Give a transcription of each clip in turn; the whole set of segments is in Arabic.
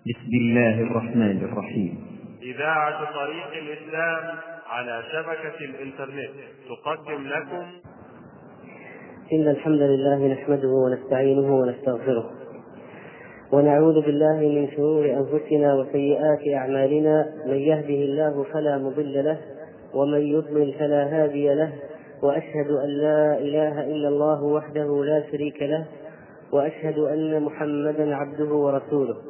بسم الله الرحمن الرحيم. إذاعة طريق الإسلام على شبكة الإنترنت تقدم لكم. إن الحمد لله نحمده ونستعينه ونستغفره. ونعوذ بالله من شرور أنفسنا وسيئات أعمالنا. من يهده الله فلا مضل له ومن يضلل فلا هادي له. وأشهد أن لا إله إلا الله وحده لا شريك له. وأشهد أن محمدا عبده ورسوله.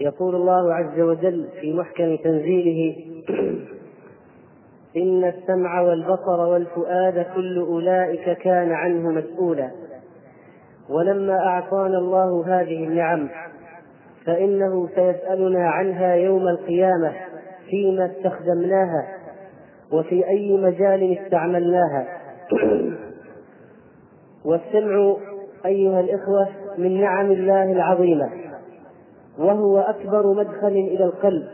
يقول الله عز وجل في محكم تنزيله إن السمع والبصر والفؤاد كل أولئك كان عنه مسؤولا. ولما أعطانا الله هذه النعم فإنه سيسألنا عنها يوم القيامة فيما استخدمناها وفي أي مجال استعملناها. والسمع أيها الإخوة من نعم الله العظيمة. وهو أكبر مدخل إلى القلب.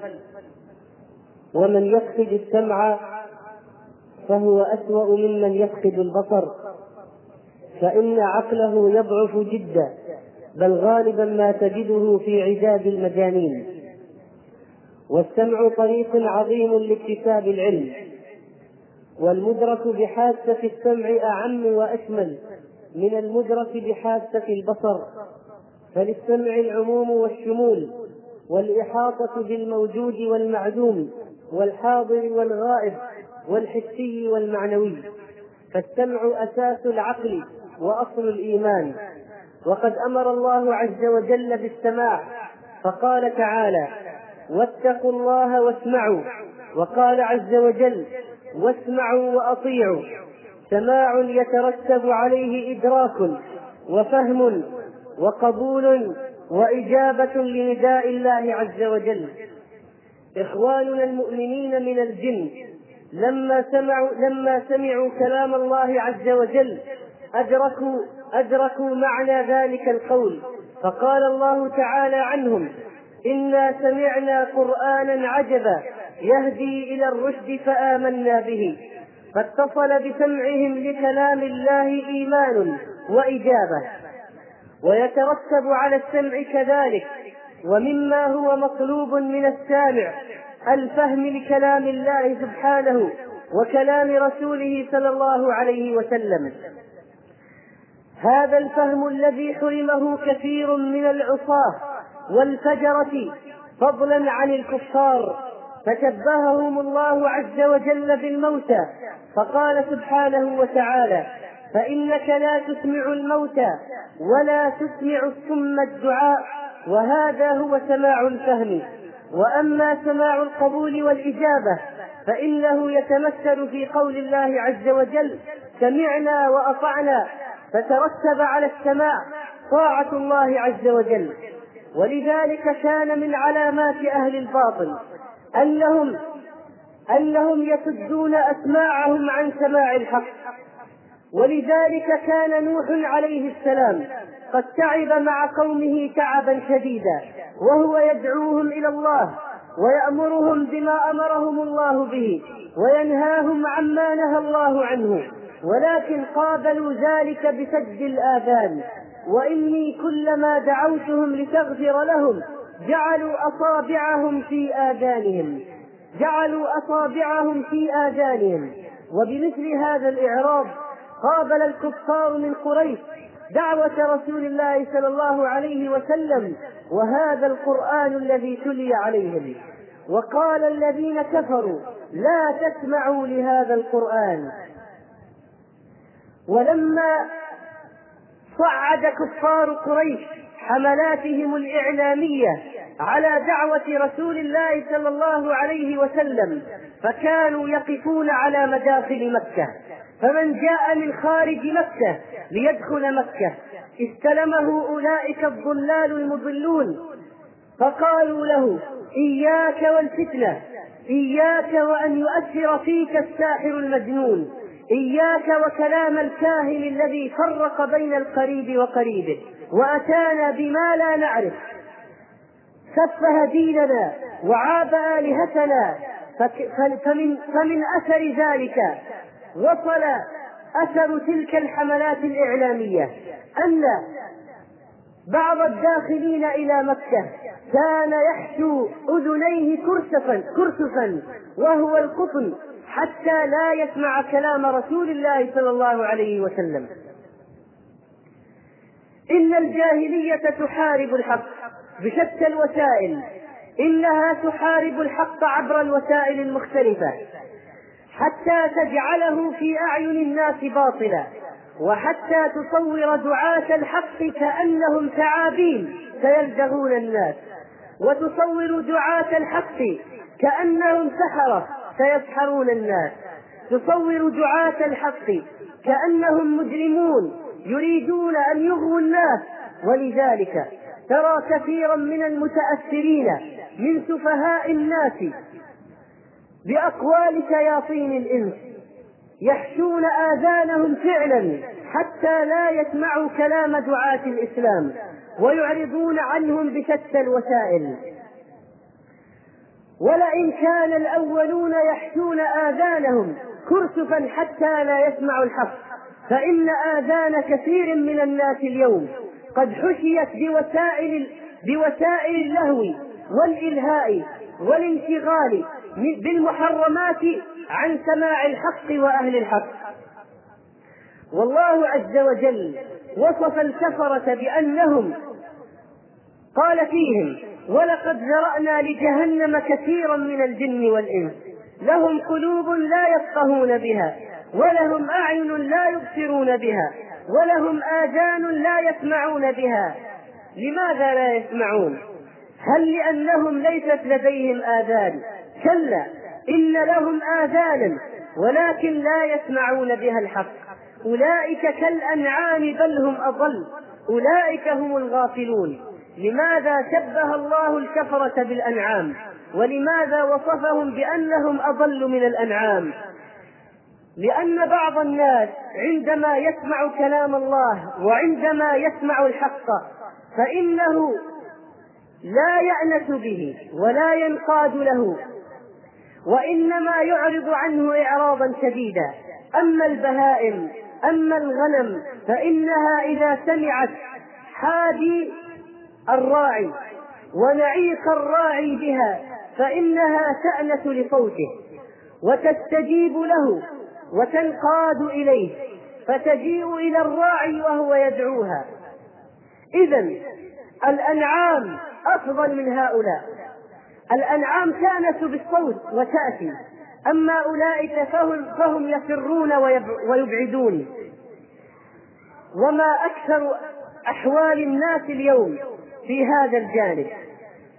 ومن يفقد السمع فهو أسوأ ممن يفقد البصر. فإن عقله يضعف جدا بل غالبا ما تجده في عداد المجانين. والسمع طريق عظيم لاكتساب العلم. والمدرك بحاسة السمع أعم وأشمل من المدرك بحاسة البصر. فللسمع العموم والشمول والإحاطة بالموجود والمعدوم والحاضر والغائب والحسي والمعنوي فالسمع أساس العقل وأصل الإيمان. وقد أمر الله عز وجل بالسماع فقال تعالى واتقوا الله واسمعوا وقال عز وجل واسمعوا وأطيعوا سماع يترتب عليه إدراك وفهم وقبول وإجابة لنداء الله عز وجل. إخواننا المؤمنين من الجن لما سمعوا لما سمعوا كلام الله عز وجل أدركوا أدركوا معنى ذلك القول. فقال الله تعالى عنهم إنا سمعنا قرآنا عجبا يهدي إلى الرشد فآمنا به. فاتصل بسمعهم لكلام الله إيمان وإجابة. ويترتب على السمع كذلك ومما هو مطلوب من السامع الفهم لكلام الله سبحانه وكلام رسوله صلى الله عليه وسلم. هذا الفهم الذي حرمه كثير من العصاة والفجرة فضلا عن الكفار فشبههم الله عز وجل بالموتى فقال سبحانه وتعالى فإنك لا تسمع الموتى ولا تسمع الصم الدعاء وهذا هو سماع الفهم. وأما سماع القبول والإجابة فإنه يتمثل في قول الله عز وجل سمعنا وأطعنا فترتب على السماع طاعة الله عز وجل. ولذلك كان من علامات أهل الباطل أنهم أنهم يسدون أسماعهم عن سماع الحق. ولذلك كان نوح عليه السلام قد تعب مع قومه تعبا شديدا وهو يدعوهم إلى الله ويأمرهم بما أمرهم الله به وينهاهم عما نهى الله عنه ولكن قابلوا ذلك بسد الآذان وإني كلما دعوتهم لتغفر لهم جعلوا أصابعهم في آذانهم جعلوا أصابعهم في آذانهم وبمثل هذا الاعراض قابل الكفار من قريش دعوة رسول الله صلى الله عليه وسلم وهذا القرآن الذي تلي عليهم. وقال الذين كفروا لا تسمعوا لهذا القرآن. ولما صعد كفار قريش حملاتهم الإعلامية على دعوة رسول الله صلى الله عليه وسلم فكانوا يقفون على مداخل مكة. فمن جاء من خارج مكة ليدخل مكة استلمه أولئك الضلال المضلون. فقالوا له إياك والفتنة إياك وأن يؤثر فيك الساحر المجنون إياك وكلام الكاهن الذي فرق بين القريب وقريبه وأتانا بما لا نعرف. سفه ديننا وعاب آلهتنا فمن, فمن أثر ذلك وصل أثر تلك الحملات الإعلامية أن بعض الداخلين إلى مكة كان يحشو أذنيه كرسفا كرسفا وهو القطن حتى لا يسمع كلام رسول الله صلى الله عليه وسلم. إن الجاهلية تحارب الحق بشتى الوسائل إنها تحارب الحق عبر الوسائل المختلفة. حتى تجعله في أعين الناس باطلا وحتى تصور دعاة الحق كأنهم ثعابين سيلدغون الناس وتصور دعاة الحق كأنهم سحرة سيسحرون الناس تصور دعاة الحق كأنهم مجرمون يريدون أن يغووا الناس ولذلك ترى كثيرا من المتأثرين من سفهاء الناس بأقوال شياطين الإنس. يحشون آذانهم فعلا حتى لا يسمعوا كلام دعاة الإسلام ويعرضون عنهم بشتى الوسائل. ولئن كان الأولون يحشون آذانهم كرسفا حتى لا يسمعوا الحق فإن آذان كثير من الناس اليوم قد حشيت بوسائل بوسائل اللهو والإلهاء والانشغال بالمحرمات عن سماع الحق وأهل الحق. والله عز وجل وصف الكفرة بأنهم قال فيهم ولقد ذرأنا لجهنم كثيرا من الجن والإنس لهم قلوب لا يفقهون بها ولهم أعين لا يبصرون بها ولهم آذان لا يسمعون بها. لماذا لا يسمعون؟ هل لأنهم ليست لديهم آذان؟ كلا إن لهم آذانا ولكن لا يسمعون بها الحق. أولئك كالأنعام بل هم أضل أولئك هم الغافلون. لماذا شبه الله الكفرة بالأنعام؟ ولماذا وصفهم بأنهم أضل من الأنعام؟ لأن بعض الناس عندما يسمع كلام الله وعندما يسمع الحق فإنه لا يأنس به ولا ينقاد له. وإنما يعرض عنه إعراضا شديدا. أما البهائم أما الغنم فإنها إذا سمعت حادي الراعي ونعيق الراعي بها فإنها تأنس لصوته وتستجيب له وتنقاد إليه فتجيء إلى الراعي وهو يدعوها. إذا الأنعام أفضل من هؤلاء. الأنعام تأنس بالصوت وتأتي. أما أولئك فهم, فهم يفرون ويبعدون. وما أكثر أحوال الناس اليوم في هذا الجانب.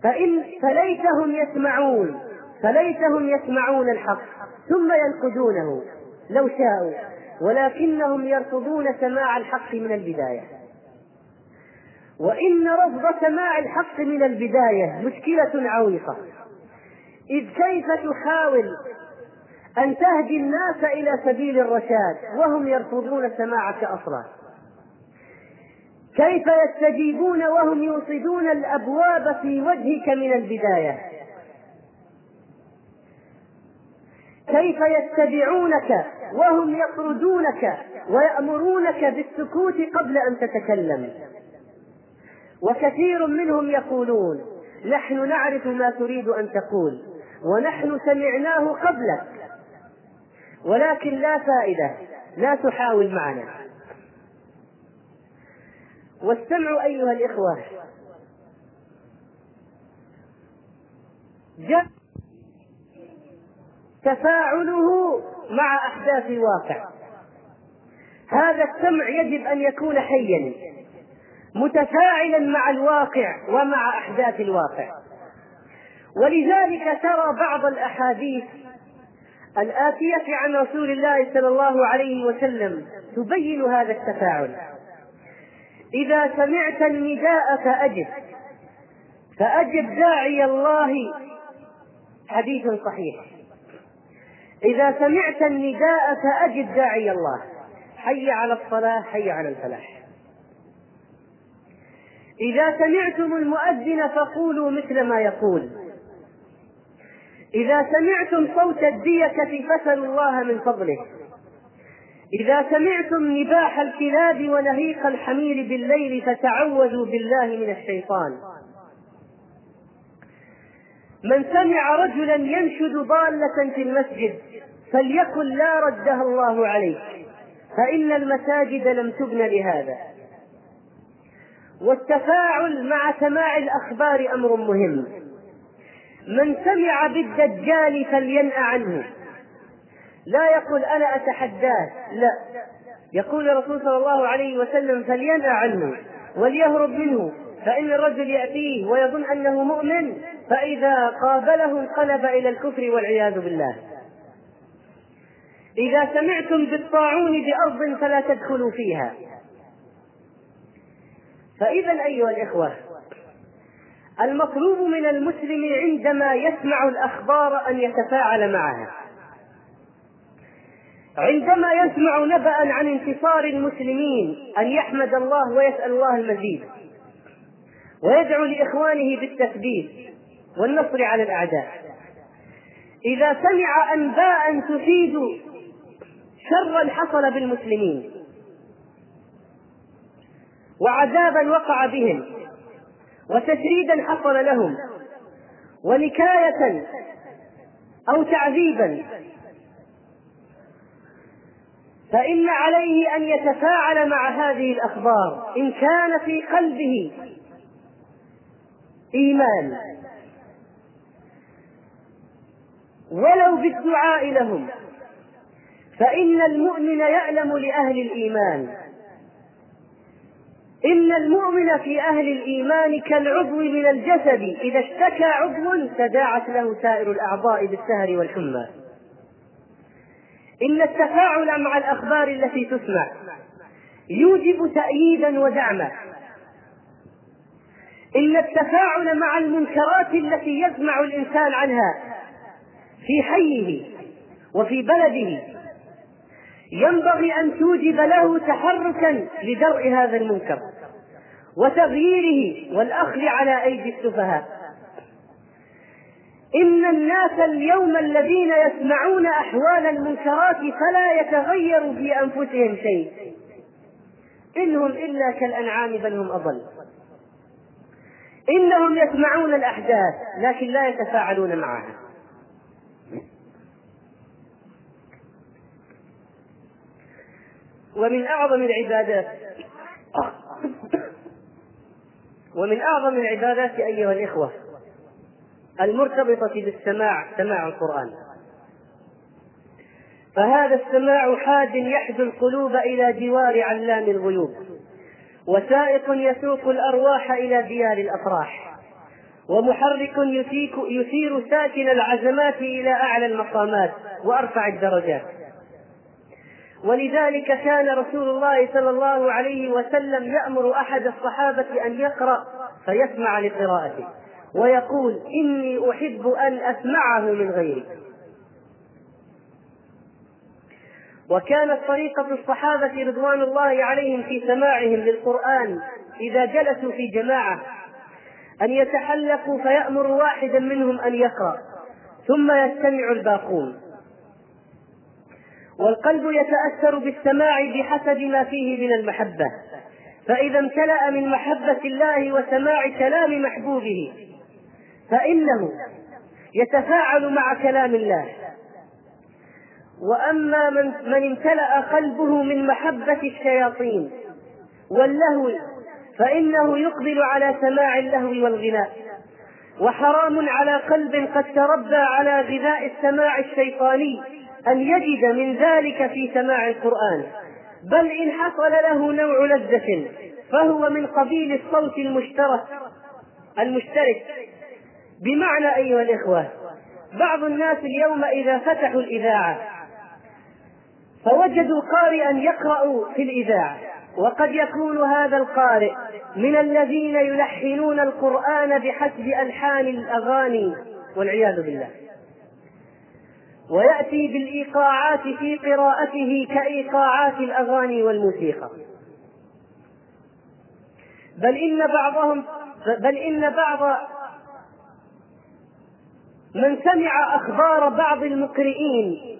فإن فليتهم يسمعون فليتهم يسمعون الحق ثم ينقدونه لو شاءوا ولكنهم يرفضون سماع الحق من البداية. وإن رفض سماع الحق من البداية مشكلة عويصة إذ كيف تحاول أن تهدي الناس إلى سبيل الرشاد وهم يرفضون سماعك أصلا؟ كيف يستجيبون وهم يوصدون الأبواب في وجهك من البداية؟ كيف يتبعونك وهم يطردونك ويأمرونك بالسكوت قبل أن تتكلم؟ وكثير منهم يقولون نحن نعرف ما تريد أن تقول ونحن سمعناه قبلك. ولكن لا فائدة لا تحاول معنا. واستمعوا أيها الإخوة. جاء تفاعله مع أحداث الواقع. هذا السمع يجب أن يكون حيا. متفاعلا مع الواقع ومع أحداث الواقع. ولذلك ترى بعض الأحاديث الآتية عن رسول الله صلى الله عليه وسلم تبين هذا التفاعل. إذا سمعت النداء فأجب. فأجب داعي الله. حديث صحيح. إذا سمعت النداء فأجب داعي الله. حي على الصلاة حي على الفلاح. إذا سمعتم المؤذن فقولوا مثل ما يقول. إذا سمعتم صوت الديكة فسلوا الله من فضله. إذا سمعتم نباح الكلاب ونهيق الحمير بالليل فتعوذوا بالله من الشيطان. من سمع رجلا ينشد ضالة في المسجد فليقل لا ردها الله عليك فإن المساجد لم تبن لهذا. والتفاعل مع سماع الأخبار أمر مهم. من سمع بالدجال فلينأ عنه. لا يقول أنا أتحداه لا. يقول الرسول صلى الله عليه وسلم فلينأ عنه وليهرب منه فإن الرجل يأتيه ويظن أنه مؤمن فإذا قابله انقلب إلى الكفر والعياذ بالله. إذا سمعتم بالطاعون بأرض فلا تدخلوا فيها. فإذا أيها الإخوة المطلوب من المسلم عندما يسمع الأخبار أن يتفاعل معها. عندما يسمع نبأ عن انتصار المسلمين أن يحمد الله ويسأل الله المزيد ويدعو لإخوانه بالتثبيت والنصر على الأعداء. إذا سمع أنباء تفيد شرا حصل بالمسلمين. وعذابا وقع بهم وتشريدا حصل لهم ونكاية أو تعذيبا. فإن عليه أن يتفاعل مع هذه الأخبار إن كان في قلبه إيمان. ولو بالدعاء لهم فإن المؤمن يعلم لأهل الإيمان إن المؤمن في أهل الإيمان كالعضو من الجسد. إذا اشتكى عضو تداعت له سائر الأعضاء بالسهر والحمى. إن التفاعل مع الأخبار التي تسمع يوجب تأييدا ودعما. إن التفاعل مع المنكرات التي يسمع الإنسان عنها في حيه وفي بلده ينبغي أن توجب له تحركا لدرء هذا المنكر وتغييره والأخذ على أيدي السفهاء. إن الناس اليوم الذين يسمعون أحوال المنكرات فلا يتغير في أنفسهم شيء. إنهم إلا كالأنعام بل هم أضل. إنهم يسمعون الأحداث لكن لا يتفاعلون معها. ومن أعظم العبادات. ومن أعظم العبادات أيها الإخوة المرتبطة بالسماع سماع القرآن. فهذا السماع حاد يحدو القلوب إلى جوار علام الغيوب وسائق يسوق الأرواح إلى ديار الأفراح ومحرك يثير ساكن العزمات إلى أعلى المقامات وأرفع الدرجات. ولذلك كان رسول الله صلى الله عليه وسلم يأمر أحد الصحابة أن يقرأ فيسمع لقراءته ويقول إني أحب أن أسمعه من غيري. وكانت طريقة الصحابة رضوان الله عليهم في سماعهم للقرآن إذا جلسوا في جماعة أن يتحلقوا فيأمر واحدا منهم أن يقرأ ثم يستمع الباقون. والقلب يتأثر بالسماع بحسب ما فيه من المحبة. فإذا امتلأ من محبة الله وسماع كلام محبوبه فإنه يتفاعل مع كلام الله. وأما من, من امتلأ قلبه من محبة الشياطين واللهو فإنه يقبل على سماع اللهو والغناء. وحرام على قلب قد تربى على غذاء السماع الشيطاني أن يجد من ذلك في سماع القرآن. بل إن حصل له نوع لذة فهو من قبيل الصوت المشترك المشترك. بمعنى أيها الإخوة بعض الناس اليوم إذا فتحوا الإذاعة فوجدوا قارئا يقرأ في الإذاعة. وقد يكون هذا القارئ من الذين يلحنون القرآن بحسب ألحان الأغاني والعياذ بالله. ويأتي بالإيقاعات في قراءته كإيقاعات الأغاني والموسيقى. بل إن بعضهم بل إن بعض من سمع أخبار بعض المقرئين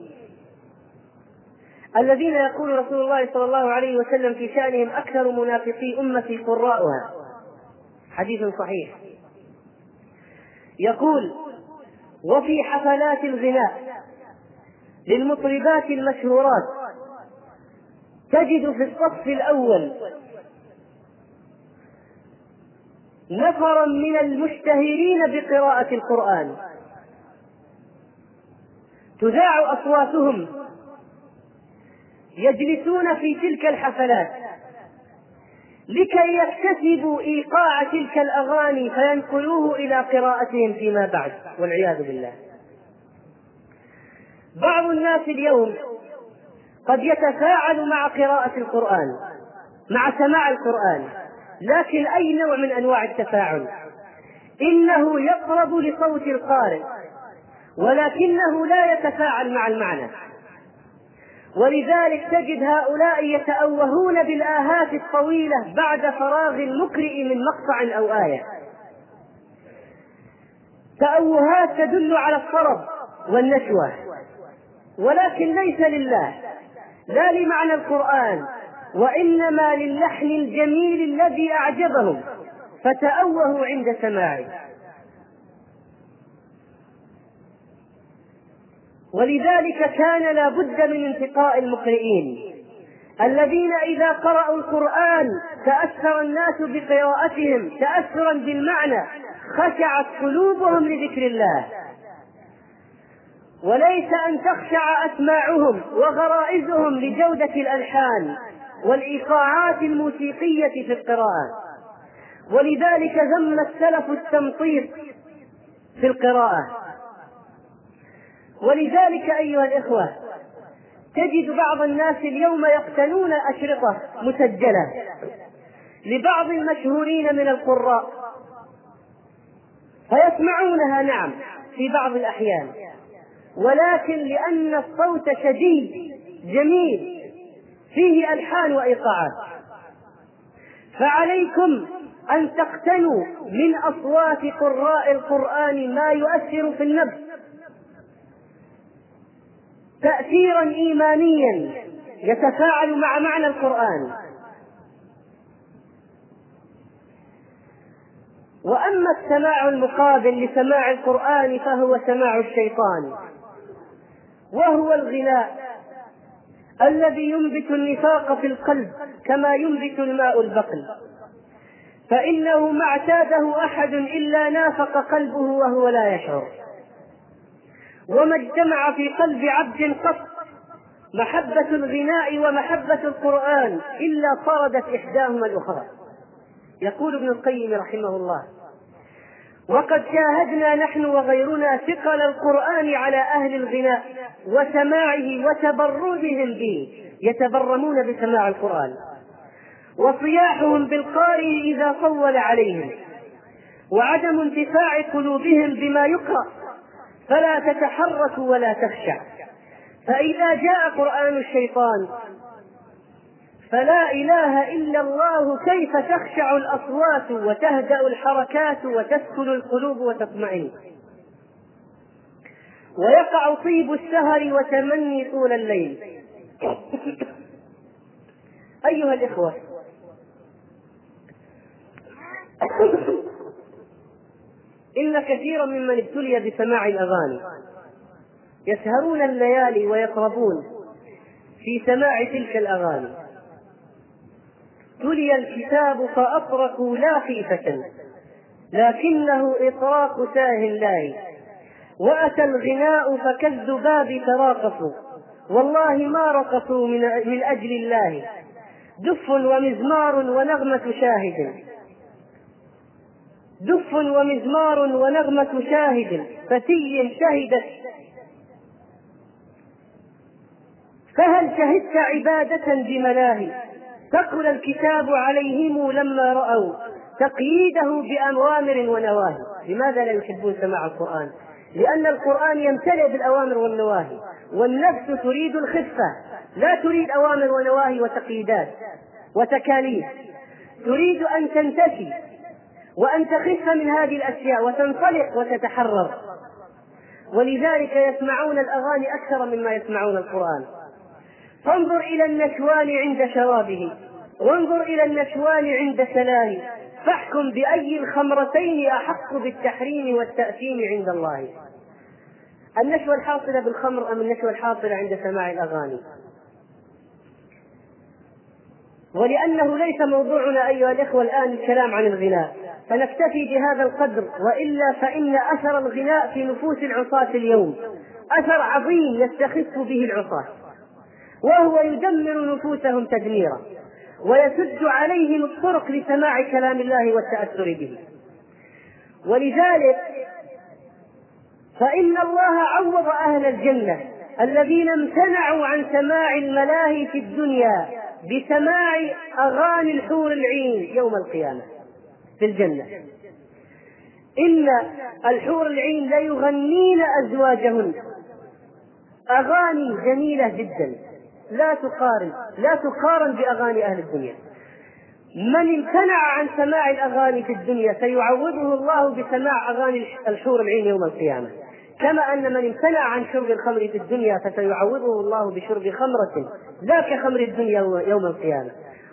الذين يقول رسول الله صلى الله عليه وسلم في شأنهم أكثر منافقي أمتي قراؤها. حديث صحيح. يقول وفي حفلات الغناء للمطربات المشهورات. تجد في الصف الأول نفرا من المشتهرين بقراءة القرآن. تذاع أصواتهم. يجلسون في تلك الحفلات. لكي يكتسبوا إيقاع تلك الأغاني فينقلوه إلى قراءتهم فيما بعد. والعياذ بالله. بعض الناس اليوم قد يتفاعل مع قراءة القرآن مع سماع القرآن لكن أي نوع من أنواع التفاعل؟ إنه يقرب لصوت القارئ ولكنه لا يتفاعل مع المعنى. ولذلك تجد هؤلاء يتأوهون بالآهات الطويلة بعد فراغ المقرئ من مقطع أو آية. تأوهات تدل على الطرب والنشوة. ولكن ليس لله لا لمعنى القرآن وإنما للحن الجميل الذي أعجبهم فتأوهوا عند سماعه ولذلك كان لا بد من انتقاء المقرئين الذين إذا قرأوا القرآن تأثر الناس بقراءتهم تأثرا بالمعنى خشعت قلوبهم لذكر الله. وليس أن تخشع أسماعهم وغرائزهم لجودة الألحان والإيقاعات الموسيقية في القراءة. ولذلك ذم السلف التمطيط في القراءة. ولذلك أيها الإخوة تجد بعض الناس اليوم يقتنون أشرطة مسجلة لبعض المشهورين من القراء فيسمعونها نعم في بعض الأحيان. ولكن لأن الصوت شديد جميل فيه ألحان وإيقاعات. فعليكم أن تقتنوا من أصوات قراء القرآن ما يؤثر في النفس. تأثيرا إيمانيا يتفاعل مع معنى القرآن. وأما السماع المقابل لسماع القرآن فهو سماع الشيطان. وهو الغناء الذي ينبت النفاق في القلب كما ينبت الماء البقل. فإنه ما اعتاده أحد إلا نافق قلبه وهو لا يشعر. وما اجتمع في قلب عبد قط محبة الغناء ومحبة القرآن إلا طردت إحداهما الأخرى. يقول ابن القيم رحمه الله وقد شاهدنا نحن وغيرنا ثقل القرآن على أهل الغناء وسماعه وتبرجهم به يتبرمون بسماع القرآن. وصياحهم بالقارئ إذا طول عليهم. وعدم انتفاع قلوبهم بما يقرأ. فلا تتحرك ولا تخشع. فإذا جاء قرآن الشيطان فلا إله إلا الله كيف تخشع الأصوات وتهدأ الحركات وتسكن القلوب وتطمئن؟ ويقع طيب السهر وتمني طول الليل. أيها الإخوة إن كثيرا ممن ابتلي بسماع الأغاني يسهرون الليالي ويطربون في سماع تلك الأغاني. تلي الكتاب فأطرقوا لا خيفة. لكنه إطراق ساه الله. وأتى الغناء فكالذباب تراقصوا والله ما رقصوا من, من أجل الله. دف ومزمار ونغمة شاهد. دف ومزمار ونغمة شاهد. فتي شهدت. فهل شهدت عبادة بملاهي؟ ثقل الكتاب عليهم لما رأوا تقييده بأوامر ونواهي. لماذا لا يحبون سماع القرآن؟ لأن القرآن يمتلئ بالأوامر والنواهي والنفس تريد الخفة لا تريد أوامر ونواهي وتقييدات وتكاليف. تريد أن تنتفي وأن تخف من هذه الأشياء وتنطلق وتتحرر. ولذلك يسمعون الأغاني أكثر مما يسمعون القرآن. فانظر إلى النشوان عند شرابه وانظر إلى النشوان عند سلاه فاحكم بأي الخمرتين أحق بالتحريم والتأثيم عند الله. النشوة الحاصلة بالخمر أم النشوة الحاصلة عند سماع الأغاني؟ ولأنه ليس موضوعنا أيها الإخوة الآن الكلام عن الغناء فنكتفي بهذا القدر وإلا فإن أثر الغناء في نفوس العصاة اليوم أثر عظيم يستخف به العصاة. وهو يدمر نفوسهم تدميرا ويسد عليهم الطرق لسماع كلام الله والتأثر به. ولذلك فإن الله عوض أهل الجنة الذين امتنعوا عن سماع الملاهي في الدنيا بسماع أغاني الحور العين يوم القيامة في الجنة. إن الحور العين ليغنين أزواجهن. أغاني جميلة جدا. لا تقارن لا تقارن بأغاني أهل الدنيا. من امتنع عن سماع الأغاني في الدنيا سيعوضه الله بسماع أغاني الحور العين يوم القيامة. كما أن من امتنع عن شرب الخمر في الدنيا فسيعوضه الله بشرب خمرة لا كخمر الدنيا يوم القيامة.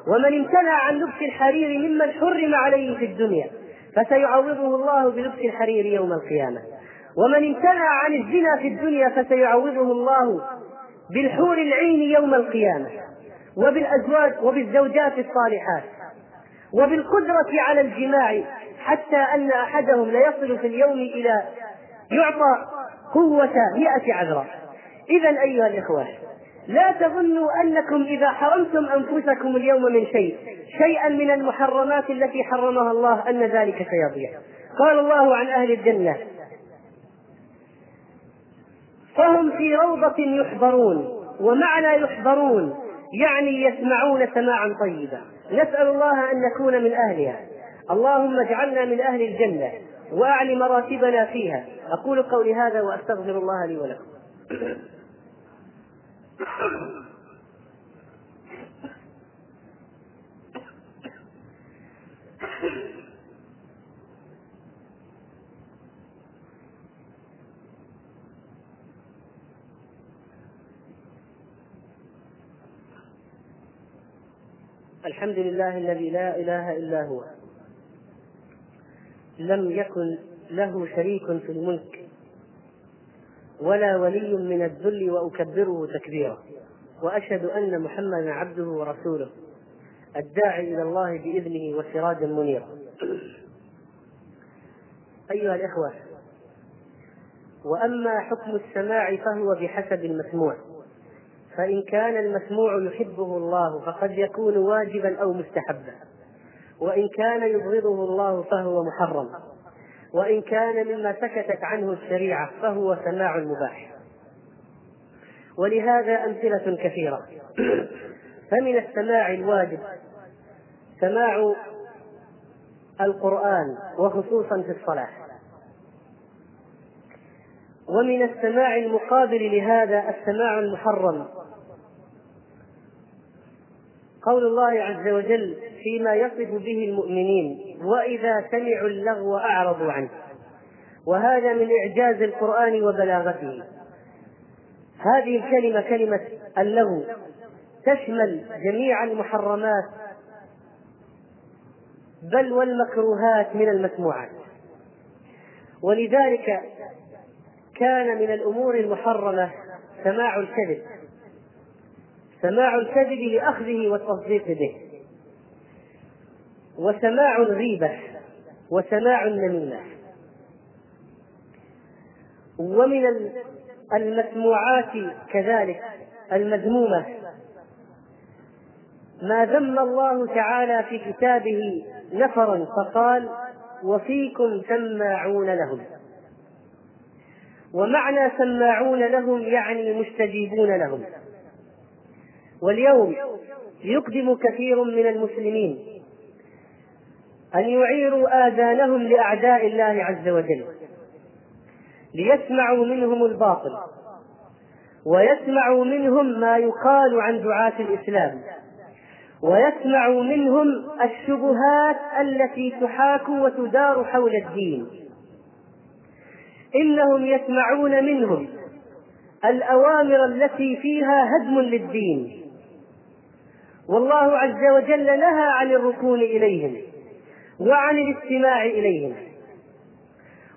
ومن امتنع عن لبس الحرير ممن حرم عليه في الدنيا فسيعوضه الله بلبس الحرير يوم القيامة. ومن امتنع عن الزنا في الدنيا فسيعوضه الله بالحور العين يوم القيامة وبالأزواج وبالزوجات الصالحات وبالقدرة على الجماع حتى أن أحدهم ليصل في اليوم إلى يعطى قوة مئة عذراء إذا أيها الإخوة لا تظنوا أنكم إذا حرمتم أنفسكم اليوم من شيء شيئا من المحرمات التي حرمها الله أن ذلك سيضيع. قال الله عن أهل الجنة فهم في روضة يحضرون ومعنى يحضرون يعني يسمعون سماعا طيبا نسأل الله أن نكون من أهلها اللهم اجعلنا من أهل الجنة وأعل مراتبنا فيها أقول قولي هذا وأستغفر الله لي ولكم الحمد لله الذي لا إله إلا هو. لم يكن له شريك في الملك ولا ولي من الذل وأكبره تكبيرا. وأشهد أن محمدا عبده ورسوله الداعي إلى الله بإذنه وسراجا منيرا. أيها الإخوة وأما حكم السماع فهو بحسب المسموع. فإن كان المسموع يحبه الله فقد يكون واجبا أو مستحبا. وإن كان يبغضه الله فهو محرم. وإن كان مما سكتت عنه الشريعة فهو سماع مباح. ولهذا أمثلة كثيرة. فمن السماع الواجب سماع القرآن وخصوصا في الصلاة. ومن السماع المقابل لهذا السماع المحرم قول الله عز وجل فيما يصف به المؤمنين وإذا سمعوا اللغو أعرضوا عنه. وهذا من إعجاز القرآن وبلاغته. هذه الكلمة كلمة اللغو. تشمل جميع المحرمات بل والمكروهات من المسموعات. ولذلك كان من الأمور المحرمة سماع الكذب. سماع الكذب لأخذه والتصديق به. وسماع الغيبة وسماع النميمة. ومن المسموعات كذلك المذمومة. ما ذم الله تعالى في كتابه نفرا فقال وفيكم سماعون لهم ومعنى سماعون لهم يعني مستجيبون لهم. واليوم يقدم كثير من المسلمين أن يعيروا آذانهم لأعداء الله عز وجل ليسمعوا منهم الباطل ويسمعوا منهم ما يقال عن دعاة الإسلام ويسمعوا منهم الشبهات التي تحاك وتدار حول الدين. إنهم يسمعون منهم الأوامر التي فيها هدم للدين. والله عز وجل نهى عن الركون إليهم وعن الاستماع إليهم.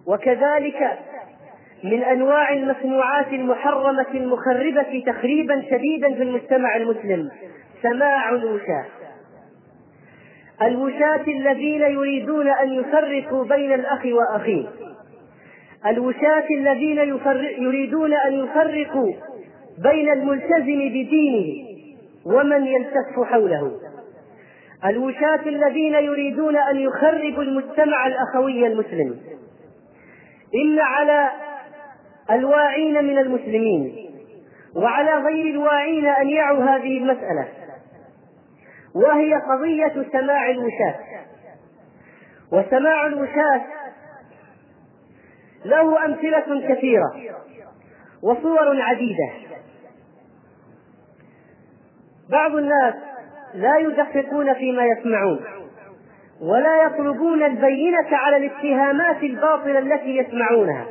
وكذلك من أنواع المسموعات المحرمة المخربة تخريبا شديدا في المجتمع المسلم سماع الوشاة. الوشاة الذين يريدون أن يفرقوا بين الأخ وأخيه. الوشاة الذين يريدون أن يفرقوا بين الملتزم بدينه ومن يلتف حوله. الوشاة الذين يريدون أن يخربوا المجتمع الأخوي المسلم. إن على الواعين من المسلمين وعلى غير الواعين أن يعوا هذه المسألة. وهي قضية سماع الوشاة. وسماع الوشاة له أمثلة كثيرة وصور عديدة. بعض الناس لا يدققون فيما يسمعون ولا يطلبون البينة على الاتهامات الباطلة التي يسمعونها.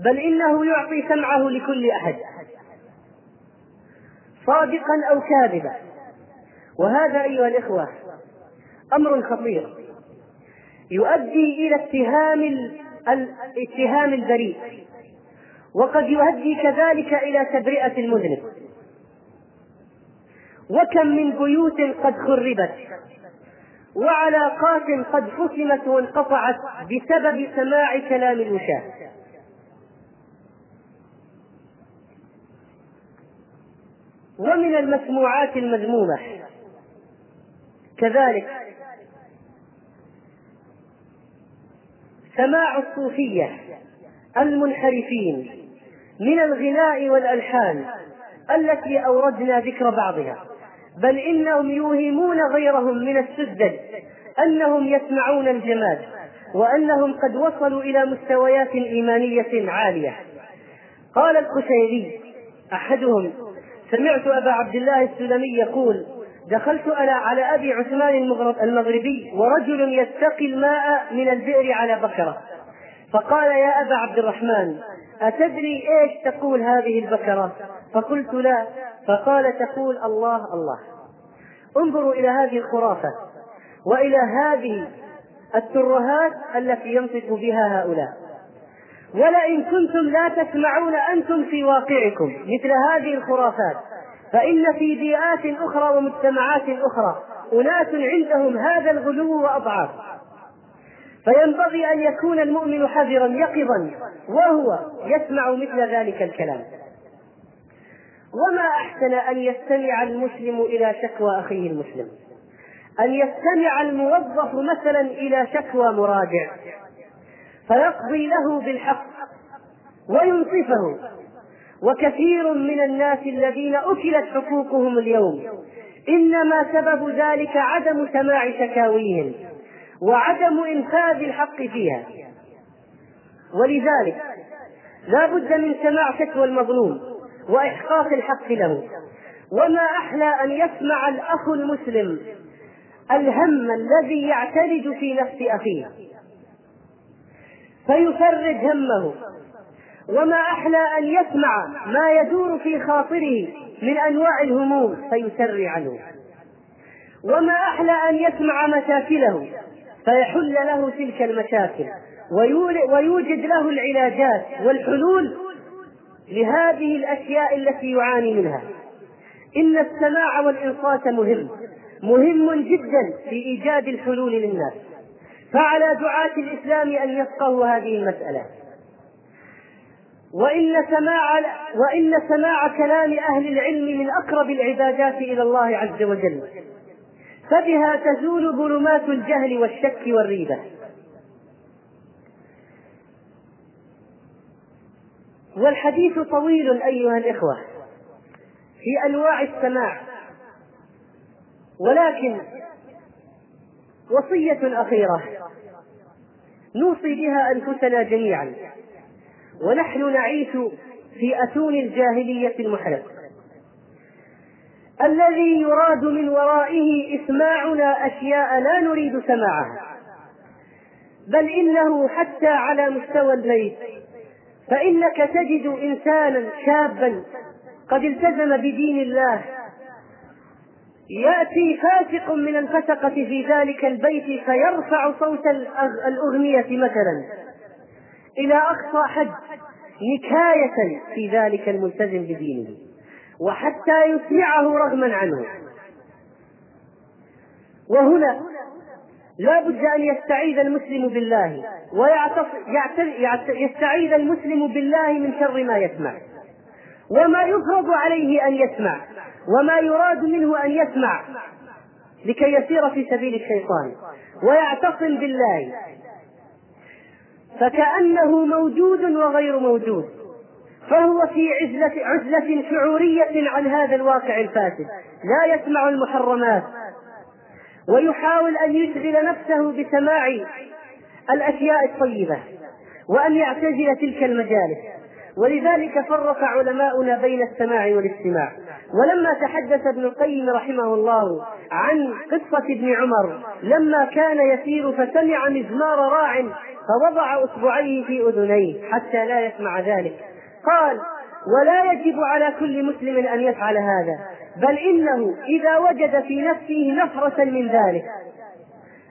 بل إنه يعطي سمعه لكل أحد صادقا أو كاذبا. وهذا أيها الإخوة أمر خطير يؤدي إلى اتهام اتهام البريء وقد يؤدي كذلك إلى تبرئة المذنب. وكم من بيوت قد خربت وعلاقات قد حسمت وانقطعت بسبب سماع كلام الوشاة ومن المسموعات المذمومة كذلك سماع الصوفية المنحرفين من الغناء والألحان التي أوردنا ذكر بعضها. بل إنهم يوهمون غيرهم من السذج أنهم يسمعون الجمال وأنهم قد وصلوا إلى مستويات إيمانية عالية. قال القشيري أحدهم سمعت أبا عبد الله السلمي يقول دخلت أنا على أبي عثمان المغربي ورجل يستقي الماء من البئر على بكرة. فقال يا أبا عبد الرحمن أتدري إيش تقول هذه البكرة؟ فقلت لا فقال تقول الله الله. انظروا إلى هذه الخرافة وإلى هذه الترهات التي ينطق بها هؤلاء. ولئن كنتم لا تسمعون أنتم في واقعكم مثل هذه الخرافات فإن في بيئات أخرى ومجتمعات أخرى أناس عندهم هذا الغلو وأضعاف. فينبغي أن يكون المؤمن حذرا يقظا وهو يسمع مثل ذلك الكلام. وما أحسن أن يستمع المسلم إلى شكوى أخيه المسلم؟ أن يستمع الموظف مثلا إلى شكوى مراجع فيقضي له بالحق وينصفه. وكثير من الناس الذين أكلت حقوقهم اليوم إنما سبب ذلك عدم سماع شكاويهم وعدم إنفاذ الحق فيها. ولذلك لا بد من سماع شكوى المظلوم. وإحقاق الحق له. وما أحلى أن يسمع الأخ المسلم الهم الذي يعترج في نفس أخيه. فيفرج همه. وما أحلى أن يسمع ما يدور في خاطره من أنواع الهموم فيسري عنه وما أحلى أن يسمع مشاكله فيحل له تلك المشاكل. ويوجد له العلاجات والحلول لهذه الأشياء التي يعاني منها. إن السماع والإنصات مهم مهم جدا في إيجاد الحلول للناس. فعلى دعاة الإسلام أن يفقهوا هذه المسألة. وإن سماع وإن سماع كلام أهل العلم من أقرب العبادات إلى الله عز وجل. فبها تزول ظلمات الجهل والشك والريبة. والحديث طويل أيها الإخوة في أنواع السماع ولكن وصية أخيرة نوصي بها أنفسنا جميعا ونحن نعيش في أتون الجاهلية المحرق الذي يراد من ورائه إسماعنا أشياء لا نريد سماعها بل إنه حتى على مستوى البيت فإنك تجد إنسانا شابا قد التزم بدين الله. يأتي فاسق من الفسقة في ذلك البيت فيرفع صوت الأغنية مثلا. إلى أقصى حد نكاية في ذلك الملتزم بدينه وحتى يسمعه رغما عنه. وهنا لا بد أن يستعيذ المسلم بالله ويستعيذ المسلم بالله من شر ما يسمع. وما يفرض عليه أن يسمع وما يراد منه أن يسمع لكي يسير في سبيل الشيطان ويعتصم بالله. فكأنه موجود وغير موجود فهو في عزلة, عزلة شعورية عن هذا الواقع الفاسد. لا يسمع المحرمات ويحاول أن يشغل نفسه بسماع الأشياء الطيبة وأن يعتزل تلك المجالس. ولذلك فرق علماؤنا بين السماع والاستماع. ولما تحدث ابن القيم رحمه الله عن قصة ابن عمر لما كان يسير فسمع مزمار راع فوضع أصبعيه في أذنيه حتى لا يسمع ذلك. قال ولا يجب على كل مسلم أن يفعل هذا بل إنه إذا وجد في نفسه نفرة من ذلك.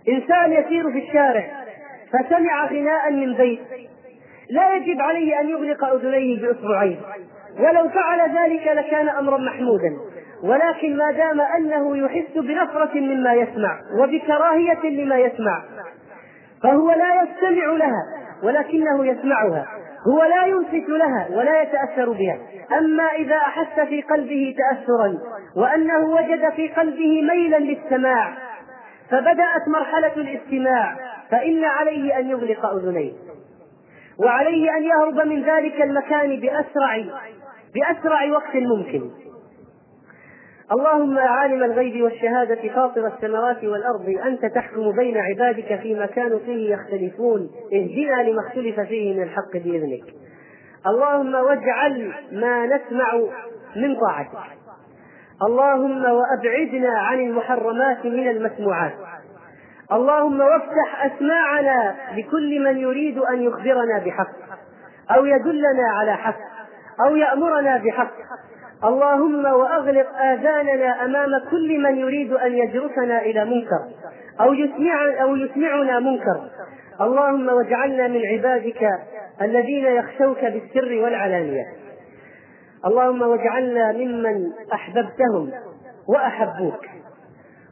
إنسان يسير في الشارع فسمع غناء من بيت لا يجب عليه أن يغلق أذنيه بأصبعين. ولو فعل ذلك لكان أمرا محمودا. ولكن ما دام أنه يحس بنفرة مما يسمع وبكراهية لما يسمع فهو لا يستمع لها ولكنه يسمعها. هو لا ينصت لها ولا يتأثر بها. أما إذا أحس في قلبه تأثرا وأنه وجد في قلبه ميلا للسماع فبدأت مرحلة الاستماع فإن عليه أن يغلق أذنيه. وعليه أن يهرب من ذلك المكان بأسرع بأسرع وقت ممكن. اللهم عالم الغيب والشهادة فاطر السماوات والأرض أنت تحكم بين عبادك فيما كانوا فيه يختلفون. اهدنا لما اختلف فيه من الحق بإذنك. اللهم واجعل ما نسمع من طاعتك. اللهم وأبعدنا عن المحرمات من المسموعات. اللهم وافتح أسماعنا لكل من يريد أن يخبرنا بحق أو يدلنا على حق أو يأمرنا بحق. اللهم وأغلق آذاننا أمام كل من يريد أن يجرسنا إلى منكر أو يسمع أو يسمعنا منكر. اللهم واجعلنا من عبادك الذين يخشوك بالسر والعلانية. اللهم واجعلنا ممن أحببتهم وأحبوك.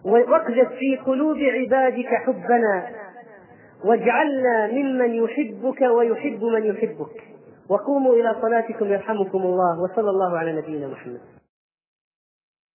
واقذف في قلوب عبادك حبنا. واجعلنا ممن يحبك ويحب من يحبك. وقوموا إلى صلاتكم يرحمكم الله وصلى الله على نبينا محمد.